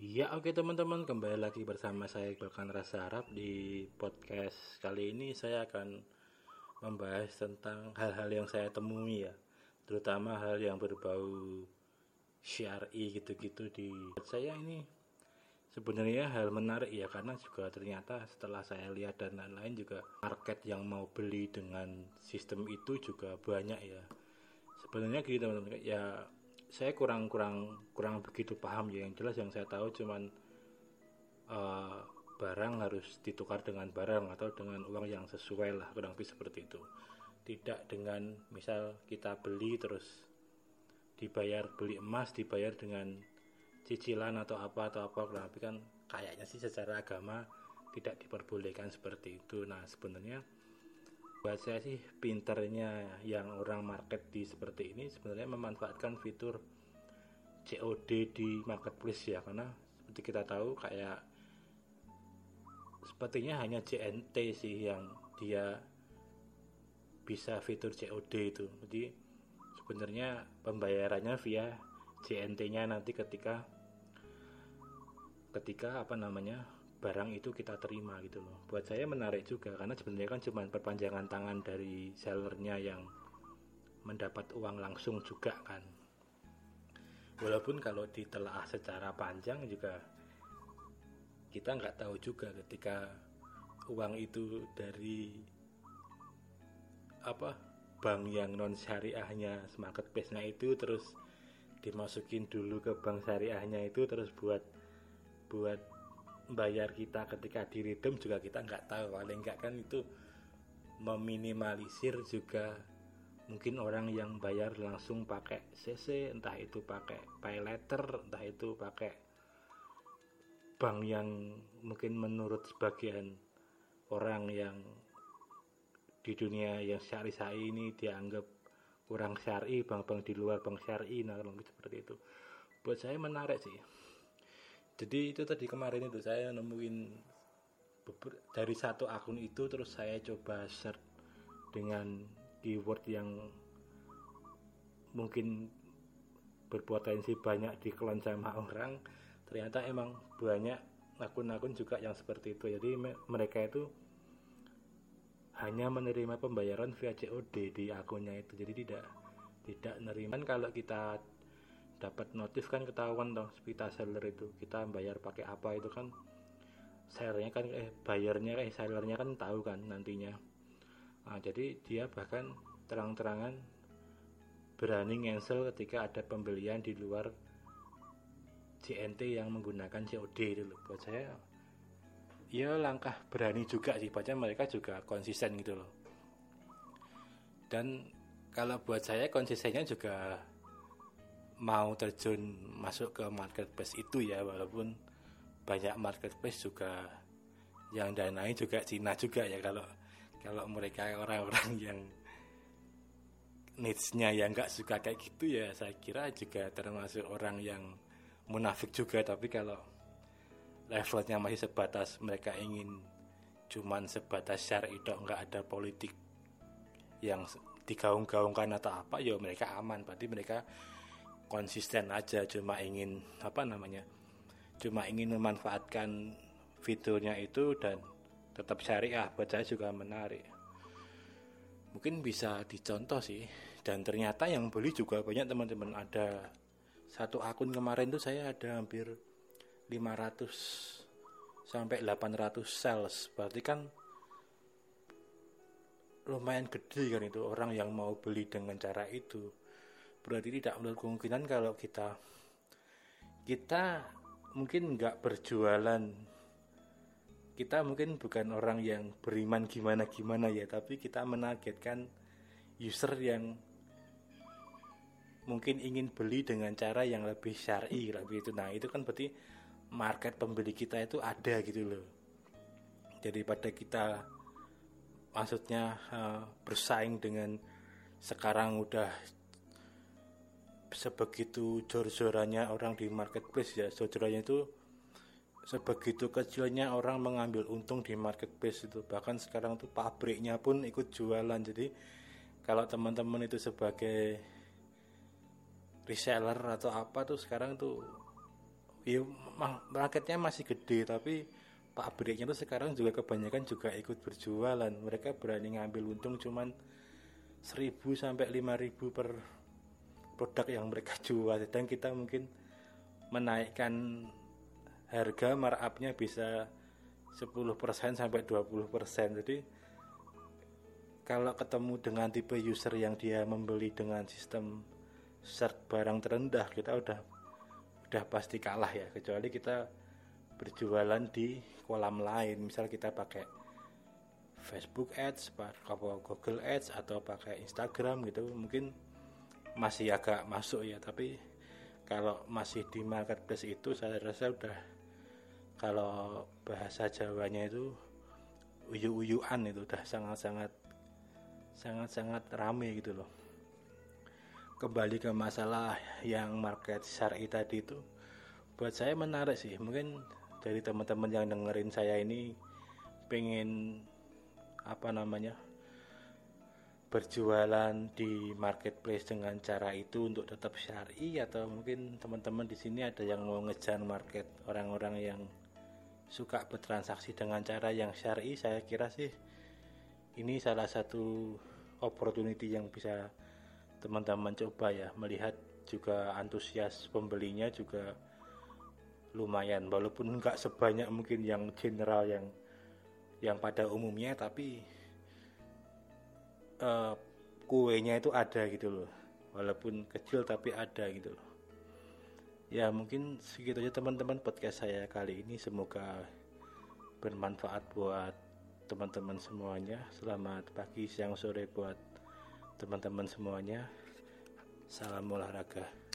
Ya oke teman-teman. Kembali lagi bersama saya Iqbal Rasa Arab di podcast kali ini saya akan membahas tentang hal-hal yang saya temui ya. Terutama hal yang berbau syari gitu-gitu di saya ini sebenarnya hal menarik ya. Karena juga ternyata setelah saya lihat dan lain-lain juga market yang mau beli dengan sistem itu juga banyak ya. Sebenarnya gitu teman-teman ya saya kurang kurang kurang begitu paham ya. Yang jelas yang saya tahu cuman uh, barang harus ditukar dengan barang atau dengan uang yang sesuai lah kurang lebih seperti itu. Tidak dengan misal kita beli terus dibayar beli emas dibayar dengan cicilan atau apa atau apa kurang lebih kan kayaknya sih secara agama tidak diperbolehkan seperti itu. Nah sebenarnya buat saya sih pinternya yang orang market di seperti ini sebenarnya memanfaatkan fitur COD di marketplace ya karena seperti kita tahu kayak sepertinya hanya JNT sih yang dia bisa fitur COD itu. Jadi sebenarnya pembayarannya via JNT-nya nanti ketika ketika apa namanya barang itu kita terima gitu loh. Buat saya menarik juga karena sebenarnya kan cuma perpanjangan tangan dari sellernya yang mendapat uang langsung juga kan. Walaupun kalau ditelaah secara panjang juga kita nggak tahu juga ketika uang itu dari apa bank yang non syariahnya marketplace-nya itu terus dimasukin dulu ke bank syariahnya itu terus buat buat bayar kita ketika diredem juga kita nggak tahu. Paling nggak kan itu meminimalisir juga mungkin orang yang bayar langsung pakai CC entah itu pakai pay letter entah itu pakai bank yang mungkin menurut sebagian orang yang di dunia yang syari-syari ini dianggap kurang syari bank-bank di luar bank syari nah lebih seperti itu. Buat saya menarik sih jadi itu tadi kemarin itu saya nemuin dari satu akun itu terus saya coba search dengan keyword yang mungkin berpotensi banyak diklon sama orang. Ternyata emang banyak akun-akun juga yang seperti itu. Jadi mereka itu hanya menerima pembayaran via COD di akunnya itu. Jadi tidak tidak neriman kalau kita dapat notif kan ketahuan dong kita seller itu kita bayar pakai apa itu kan. Sellernya kan eh bayarnya eh sellernya kan tahu kan nantinya. Nah, jadi dia bahkan terang-terangan berani cancel ketika ada pembelian di luar CNT yang menggunakan COD loh. Buat saya ya langkah berani juga sih baca mereka juga konsisten gitu loh. Dan kalau buat saya konsistennya juga mau terjun masuk ke marketplace itu ya walaupun banyak marketplace juga yang danai juga Cina juga ya kalau kalau mereka orang-orang yang needs-nya yang nggak suka kayak gitu ya saya kira juga termasuk orang yang munafik juga. Tapi kalau levelnya masih sebatas mereka ingin cuman sebatas syari itu nggak ada politik yang digaung-gaungkan atau apa ya mereka aman. Berarti mereka konsisten aja cuma ingin apa namanya cuma ingin memanfaatkan fiturnya itu dan tetap syariah. Buat saya juga menarik. Mungkin bisa dicontoh sih. Dan ternyata yang beli juga banyak teman-teman. Ada satu akun kemarin tuh saya ada hampir 500 sampai 800 sales. Berarti kan lumayan gede kan itu orang yang mau beli dengan cara itu berarti tidak menutup kemungkinan kalau kita kita mungkin nggak berjualan. Kita mungkin bukan orang yang beriman gimana gimana ya tapi kita menargetkan user yang mungkin ingin beli dengan cara yang lebih syari lebih itu. Nah itu kan berarti market pembeli kita itu ada gitu loh. Jadi pada kita maksudnya uh, bersaing dengan sekarang udah sebegitu jor-jorannya orang di marketplace ya jor-jorannya itu sebegitu kecilnya orang mengambil untung di marketplace itu. Bahkan sekarang tuh pabriknya pun ikut jualan. Jadi kalau teman-teman itu sebagai reseller atau apa tuh sekarang tuh ya marketnya masih gede tapi pabriknya tuh sekarang juga kebanyakan juga ikut berjualan. Mereka berani ngambil untung cuman 1000 sampai 5000 per produk yang mereka jual. Dan kita mungkin menaikkan harga markupnya bisa 10% sampai 20% jadi kalau ketemu dengan tipe user yang dia membeli dengan sistem search barang terendah kita udah udah pasti kalah ya. Kecuali kita berjualan di kolam lain. Misal kita pakai Facebook Ads, pakai Google Ads atau pakai Instagram gitu mungkin masih agak masuk ya tapi kalau masih di marketplace itu saya rasa udah kalau bahasa Jawanya itu uyu-uyuan itu udah sangat-sangat sangat-sangat rame gitu loh. Kembali ke masalah yang market syari tadi itu buat saya menarik sih. Mungkin dari teman-teman yang dengerin saya ini pengen apa namanya berjualan di marketplace dengan cara itu untuk tetap syari atau mungkin teman-teman di sini ada yang mau ngejar market orang-orang yang suka bertransaksi dengan cara yang syari? Saya kira sih ini salah satu opportunity yang bisa teman-teman coba ya. Melihat juga antusias pembelinya juga lumayan. Walaupun nggak sebanyak mungkin yang general yang yang pada umumnya tapi uh, kuenya itu ada gitu loh. Walaupun kecil tapi ada gitu loh. Ya mungkin segitu aja teman-teman podcast saya kali ini. Semoga bermanfaat buat teman-teman semuanya. Selamat pagi siang sore buat teman-teman semuanya. Salam olahraga